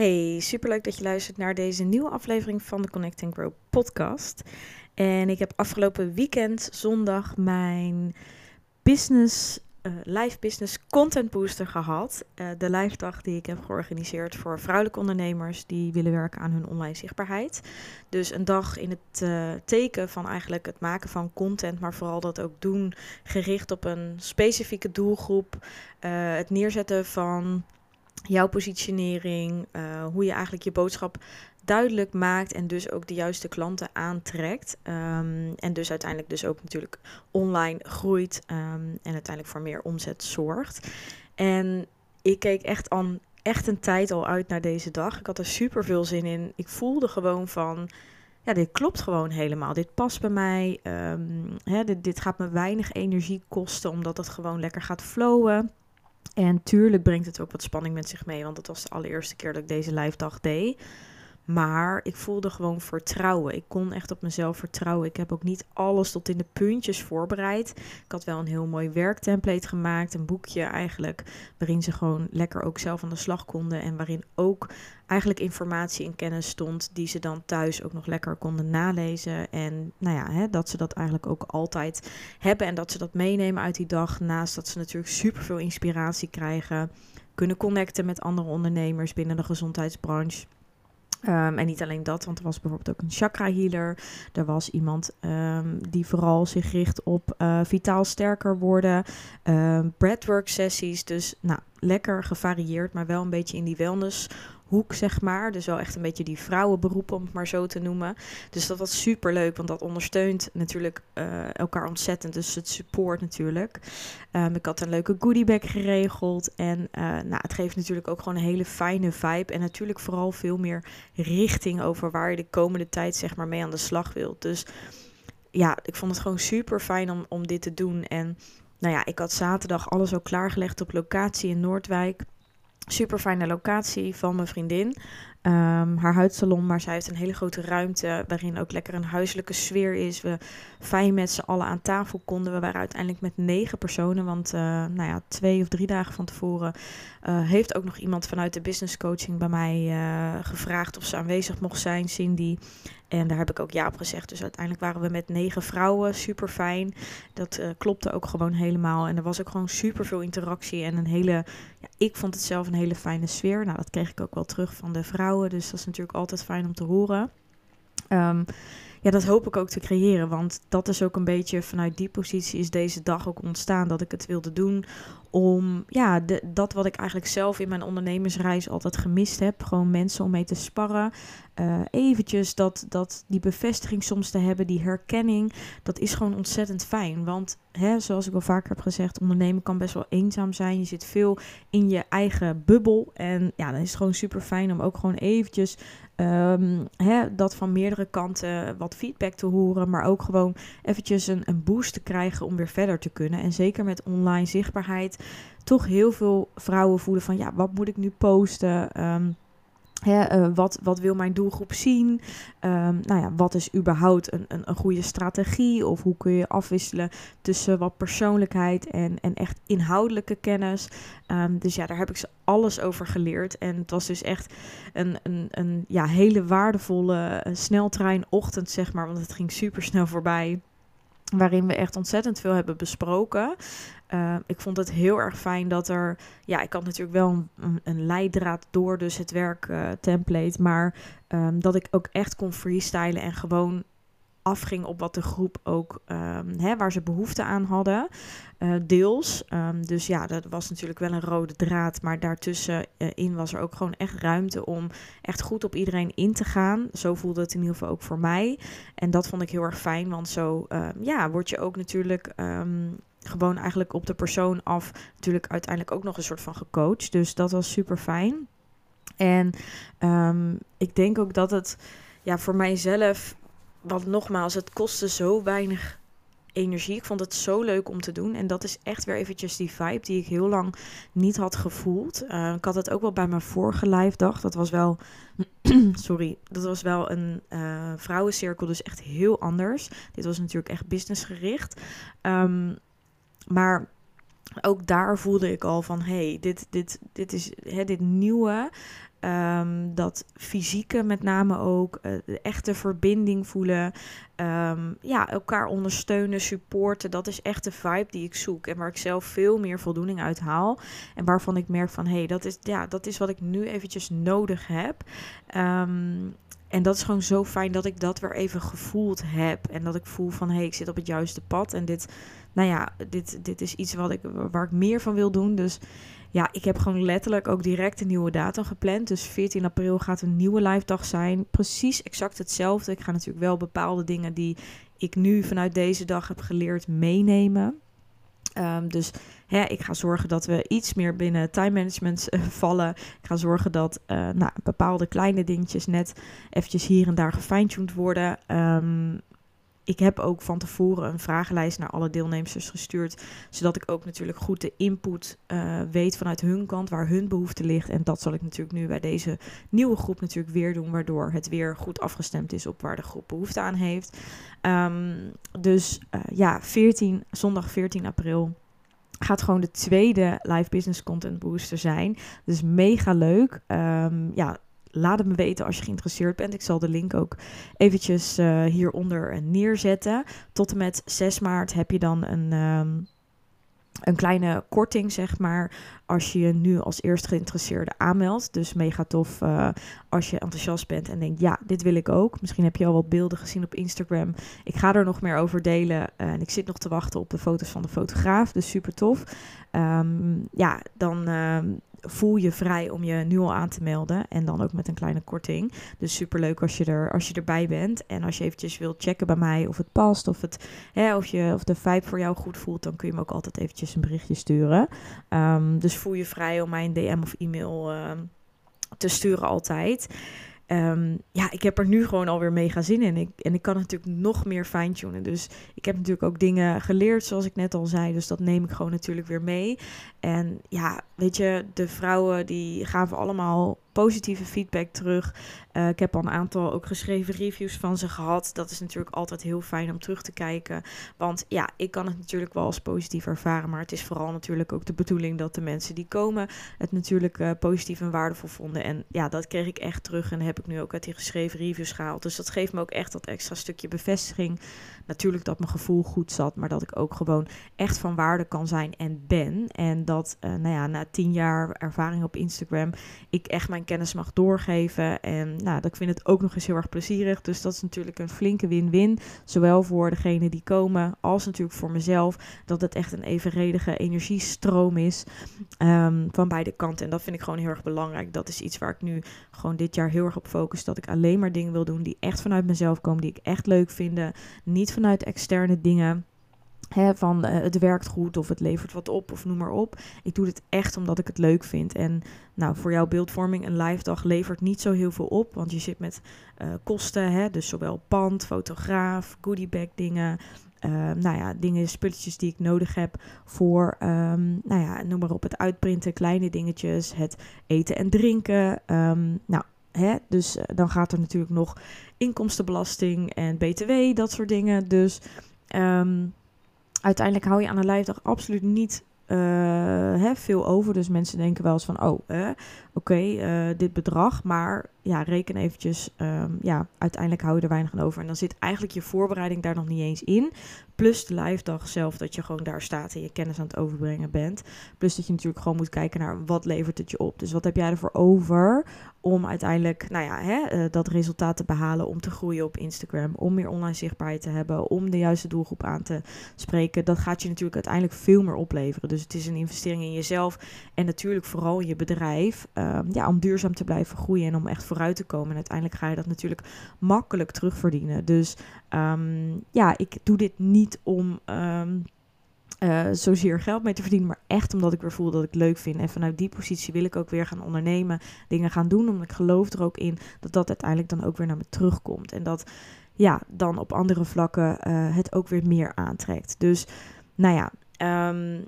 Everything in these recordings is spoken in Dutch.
Hey, superleuk dat je luistert naar deze nieuwe aflevering van de Connect and Grow podcast. En ik heb afgelopen weekend zondag mijn business, uh, live business content booster gehad. Uh, de live dag die ik heb georganiseerd voor vrouwelijke ondernemers die willen werken aan hun online zichtbaarheid. Dus een dag in het uh, teken van eigenlijk het maken van content, maar vooral dat ook doen gericht op een specifieke doelgroep. het neerzetten van jouw positionering, uh, hoe je eigenlijk je boodschap duidelijk maakt en dus ook de juiste klanten aantrekt. Um, en dus uiteindelijk dus ook natuurlijk online groeit um, en uiteindelijk voor meer omzet zorgt. En ik keek echt al echt een tijd al uit naar deze dag. Ik had er super veel zin in. Ik voelde gewoon van. Ja, dit klopt gewoon helemaal. Dit past bij mij. Um, hè, dit, dit gaat me weinig energie kosten, omdat het gewoon lekker gaat flowen. En tuurlijk brengt het ook wat spanning met zich mee, want het was de allereerste keer dat ik deze live dag deed. Maar ik voelde gewoon vertrouwen. Ik kon echt op mezelf vertrouwen. Ik heb ook niet alles tot in de puntjes voorbereid. Ik had wel een heel mooi werktemplate gemaakt. Een boekje eigenlijk. Waarin ze gewoon lekker ook zelf aan de slag konden. En waarin ook eigenlijk informatie en kennis stond. Die ze dan thuis ook nog lekker konden nalezen. En nou ja, hè, dat ze dat eigenlijk ook altijd hebben. En dat ze dat meenemen uit die dag. Naast dat ze natuurlijk super veel inspiratie krijgen. Kunnen connecten met andere ondernemers binnen de gezondheidsbranche. Um, en niet alleen dat, want er was bijvoorbeeld ook een chakra healer. Er was iemand um, die vooral zich richt op uh, vitaal sterker worden. Um, breathwork sessies. Dus nou, lekker gevarieerd, maar wel een beetje in die wellness hoek, zeg maar. Dus wel echt een beetje die vrouwenberoep, om het maar zo te noemen. Dus dat was super leuk, want dat ondersteunt natuurlijk uh, elkaar ontzettend. Dus het support natuurlijk. Um, ik had een leuke goodiebag geregeld. En uh, nou, het geeft natuurlijk ook gewoon een hele fijne vibe. En natuurlijk vooral veel meer richting over waar je de komende tijd zeg maar mee aan de slag wilt. Dus ja, ik vond het gewoon super fijn om, om dit te doen. En nou ja, ik had zaterdag alles al klaargelegd op locatie in Noordwijk super fijne locatie van mijn vriendin. Um, haar huidsalon, maar zij heeft een hele grote ruimte waarin ook lekker een huiselijke sfeer is. We fijn met z'n allen aan tafel konden. We waren uiteindelijk met negen personen, want uh, nou ja, twee of drie dagen van tevoren uh, heeft ook nog iemand vanuit de business coaching bij mij uh, gevraagd of ze aanwezig mocht zijn, Cindy. En daar heb ik ook ja op gezegd. Dus uiteindelijk waren we met negen vrouwen. Super fijn. Dat klopte ook gewoon helemaal. En er was ook gewoon super veel interactie. En een hele. Ja, ik vond het zelf een hele fijne sfeer. Nou, dat kreeg ik ook wel terug van de vrouwen. Dus dat is natuurlijk altijd fijn om te horen. Um, ja, dat hoop ik ook te creëren. Want dat is ook een beetje vanuit die positie is deze dag ook ontstaan dat ik het wilde doen. Om ja, de, dat wat ik eigenlijk zelf in mijn ondernemersreis altijd gemist heb. Gewoon mensen om mee te sparren. Uh, eventjes dat, dat die bevestiging soms te hebben, die herkenning. Dat is gewoon ontzettend fijn. Want hè, zoals ik al vaker heb gezegd, ondernemen kan best wel eenzaam zijn. Je zit veel in je eigen bubbel. En ja, dan is het gewoon super fijn om ook gewoon eventjes um, hè, dat van meerdere kanten wat feedback te horen, maar ook gewoon eventjes een, een boost te krijgen om weer verder te kunnen. En zeker met online zichtbaarheid, toch heel veel vrouwen voelen van ja, wat moet ik nu posten? Hè, uh, wat, wat wil mijn doelgroep zien? Um, nou ja, wat is überhaupt een, een, een goede strategie? Of hoe kun je afwisselen tussen wat persoonlijkheid en, en echt inhoudelijke kennis? Um, dus ja, daar heb ik ze alles over geleerd. En het was dus echt een, een, een ja, hele waardevolle uh, sneltreinochtend, zeg maar. Want het ging super snel voorbij. Waarin we echt ontzettend veel hebben besproken. Uh, ik vond het heel erg fijn dat er. Ja, ik had natuurlijk wel een, een, leidraad door, dus het werk uh, template. Maar um, dat ik ook echt kon freestylen en gewoon afging op wat de groep ook, um, hè, waar ze behoefte aan hadden. Uh, deels. Um, dus ja, dat was natuurlijk wel een rode draad. Maar daartussenin uh, was er ook gewoon echt ruimte om echt goed op iedereen in te gaan. Zo voelde het in ieder geval ook voor mij. En dat vond ik heel erg fijn. Want zo um, ja, word je ook natuurlijk gewoon eigenlijk op de persoon af. Natuurlijk uiteindelijk ook nog een soort van gecoacht. Dus dat was super fijn. En ik denk ook dat het ja, voor mijzelf want nogmaals, het kostte zo weinig energie. Ik vond het zo leuk om te doen. En dat is echt weer eventjes die vibe die ik heel lang niet had gevoeld. Uh, ik had het ook wel bij mijn vorige live dag. Dat was wel, sorry, dat was wel een uh, vrouwencirkel, dus echt heel anders. Dit was natuurlijk echt businessgericht. Um, maar ook daar voelde ik al van, hey, dit, dit, dit is dit nieuwe. Ehm, dat fysieke met name ook. Uh, de echte verbinding voelen. Ehm, ja, elkaar ondersteunen, supporten. Dat is echt de vibe die ik zoek. En waar ik zelf veel meer voldoening uit haal. En waarvan ik merk van, hé, hey, dat, is, ja, dat is wat ik nu eventjes nodig heb. Um, en dat is gewoon zo fijn dat ik dat weer even gevoeld heb. En dat ik voel van hé, hey, ik zit op het juiste pad. En dit, nou ja, dit, dit is iets wat ik, waar ik meer van wil doen. Dus ja, ik heb gewoon letterlijk ook direct een nieuwe datum gepland. Dus 14 april gaat een nieuwe live dag zijn. Precies exact hetzelfde. Ik ga natuurlijk wel bepaalde dingen die ik nu vanuit deze dag heb geleerd meenemen. Um, dus hè, ik ga zorgen dat we iets meer binnen time management uh, vallen. Ik ga zorgen dat uh, nou, bepaalde kleine dingetjes net eventjes hier en daar gefine-tuned worden. Um, ik heb ook van tevoren een vragenlijst naar alle deelnemers gestuurd. Zodat ik ook natuurlijk goed de input uh, weet vanuit hun kant, waar hun behoefte ligt. En dat zal ik natuurlijk nu bij deze nieuwe groep natuurlijk weer doen. Waardoor het weer goed afgestemd is op waar de groep behoefte aan heeft. Um, dus uh, ja, 14, zondag 14 april gaat gewoon de tweede live business content booster zijn. Dus mega leuk. Um, ja, laat het me weten als je geïnteresseerd bent. Ik zal de link ook eventjes uh, hieronder neerzetten. Tot en met 6 maart heb je dan een, um, een kleine korting, zeg maar, als je je nu als eerst geïnteresseerde aanmeldt. Dus mega tof uh, als je enthousiast bent en denkt, ja, dit wil ik ook. Misschien heb je al wat beelden gezien op Instagram. Ik ga er nog meer over delen uh, en ik zit nog te wachten op de foto's van de fotograaf. Dus super tof. Um, ja, dan... Uh, voel je vrij om je nu al aan te melden. En dan ook met een kleine korting. Dus super leuk als je, er, als je erbij bent. En als je eventjes wilt checken bij mij of het past. Of, het, hè, of, je, of de vibe voor jou goed voelt. Dan kun je me ook altijd eventjes een berichtje sturen. Um, dus voel je vrij om mij een DM of e-mail uh, te sturen altijd. Um, ja, ik heb er nu gewoon alweer mega zin in. Ik, en ik kan natuurlijk nog meer fine-tunen. Dus ik heb natuurlijk ook dingen geleerd, zoals ik net al zei. Dus dat neem ik gewoon natuurlijk weer mee. En ja, weet je, de vrouwen die gaven allemaal positieve feedback terug. Uh, ik heb al een aantal ook geschreven reviews van ze gehad. Dat is natuurlijk altijd heel fijn om terug te kijken. Want ja, ik kan het natuurlijk wel als positief ervaren. Maar het is vooral natuurlijk ook de bedoeling dat de mensen die komen het natuurlijk uh, positief en waardevol vonden. En ja, dat kreeg ik echt terug. En heb ik nu ook uit die geschreven reviews gehaald. Dus dat geeft me ook echt dat extra stukje bevestiging. Natuurlijk dat mijn gevoel goed zat. Maar dat ik ook gewoon echt van waarde kan zijn en ben. En dat, uh, nou ja, na tien jaar ervaring op Instagram, ik echt mijn kennis mag doorgeven. En nou, ik vind het ook nog eens heel erg plezierig. Dus dat is natuurlijk een flinke win-win. Zowel voor degene die komen, als natuurlijk voor mezelf. Dat het echt een evenredige energiestroom is um, van beide kanten. En dat vind ik gewoon heel erg belangrijk. Dat is iets waar ik nu gewoon dit jaar heel erg op focus. Dat ik alleen maar dingen wil doen die echt vanuit mezelf komen. Die ik echt leuk vind. Niet vanuit externe dingen. He, van uh, het werkt goed of het levert wat op of noem maar op. Ik doe dit echt omdat ik het leuk vind. En nou, voor jouw beeldvorming, een live dag levert niet zo heel veel op. Want je zit met uh, kosten, hè, dus zowel pand, fotograaf, goodiebag dingen. Uh, nou ja, dingen, spulletjes die ik nodig heb voor, um, nou ja, noem maar op, het uitprinten, kleine dingetjes, het eten en drinken. Um, nou, hè, dus dan gaat er natuurlijk nog inkomstenbelasting en btw, dat soort dingen. Dus um, uiteindelijk hou je aan een live dag absoluut niet uh, hè, veel over. Dus mensen denken wel eens van, oh, oké, uh, dit bedrag. Maar ja, reken eventjes, um, ja, uiteindelijk hou je er weinig aan over. En dan zit eigenlijk je voorbereiding daar nog niet eens in. Plus de live dag zelf, dat je gewoon daar staat en je kennis aan het overbrengen bent. Plus dat je natuurlijk gewoon moet kijken naar wat levert het je op. Dus wat heb jij ervoor over om uiteindelijk, nou ja, hè, uh, dat resultaat te behalen, om te groeien op Instagram, om meer online zichtbaarheid te hebben, om de juiste doelgroep aan te spreken. Dat gaat je natuurlijk uiteindelijk veel meer opleveren. Dus het is een investering in jezelf en natuurlijk vooral in je bedrijf, um, ja, om duurzaam te blijven groeien en om echt te komen. En uiteindelijk ga je dat natuurlijk makkelijk terugverdienen. Dus um, ja, ik doe dit niet om. Um, uh, zozeer geld mee te verdienen, maar echt omdat ik weer voel dat ik leuk vind. En vanuit die positie wil ik ook weer gaan ondernemen, dingen gaan doen, omdat ik geloof er ook in dat dat uiteindelijk dan ook weer naar me terugkomt. En dat ja, dan op andere vlakken uh, het ook weer meer aantrekt. Dus nou ja, um,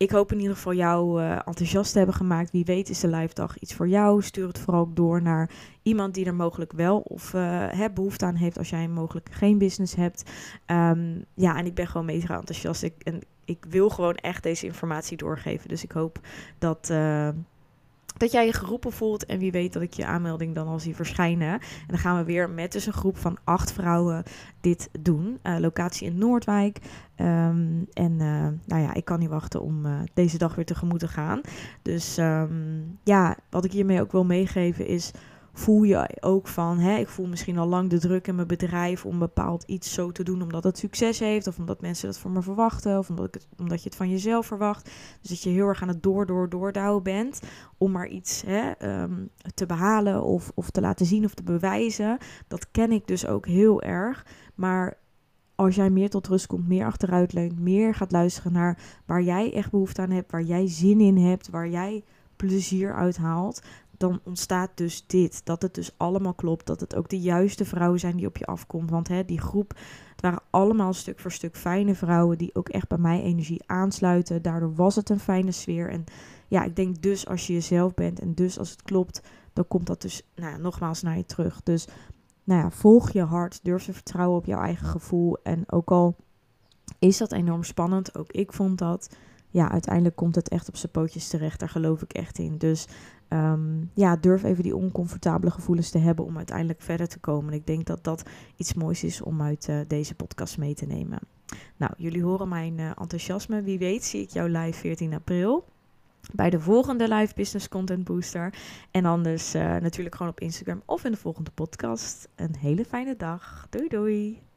ik hoop in ieder geval jou uh, enthousiast te hebben gemaakt. Wie weet is de live dag iets voor jou. Stuur het vooral ook door naar iemand die er mogelijk wel of uh, behoefte aan heeft als jij mogelijk geen business hebt. Um, ja, en ik ben gewoon mega enthousiast. Ik, en ik wil gewoon echt deze informatie doorgeven. Dus ik hoop dat, uh, dat jij je geroepen voelt. En wie weet dat ik je aanmelding dan al zie verschijnen. En dan gaan we weer met dus een groep van acht vrouwen dit doen. Uh, locatie in Noordwijk. Um, en uh, nou ja, ik kan niet wachten om uh, deze dag weer tegemoet te gaan. Dus um, ja, wat ik hiermee ook wil meegeven is voel je ook van, hè, ik voel misschien al lang de druk in mijn bedrijf om bepaald iets zo te doen omdat het succes heeft, of omdat mensen dat van me verwachten, of omdat, ik omdat je het van jezelf verwacht. Dus dat je heel erg aan het door, door, doordouwen bent om maar iets hè, um, te behalen of, of te laten zien of te bewijzen. Dat ken ik dus ook heel erg. Maar als jij meer tot rust komt, meer achteruit leunt, meer gaat luisteren naar waar jij echt behoefte aan hebt, waar jij zin in hebt, waar jij plezier uithaalt, dan ontstaat dus dit. Dat het dus allemaal klopt. Dat het ook de juiste vrouwen zijn die op je afkomt. Want hè, die groep, het waren allemaal stuk voor stuk fijne vrouwen die ook echt bij mij energie aansluiten. Daardoor was het een fijne sfeer. En ja, ik denk dus als je jezelf bent en dus als het klopt, dan komt dat dus nou, nogmaals naar je terug. Dus nou ja, volg je hart, durf te vertrouwen op jouw eigen gevoel. En ook al is dat enorm spannend, ook ik vond dat ja, uiteindelijk komt het echt op zijn pootjes terecht. Daar geloof ik echt in. Dus um, ja, durf even die oncomfortabele gevoelens te hebben om uiteindelijk verder te komen. Ik denk dat dat iets moois is om uit uh, deze podcast mee te nemen. Nou, jullie horen mijn uh, enthousiasme. Wie weet zie ik jou live 14 april. Bij de volgende live business content booster. En anders uh, natuurlijk gewoon op Instagram of in de volgende podcast. Een hele fijne dag. Doei doei.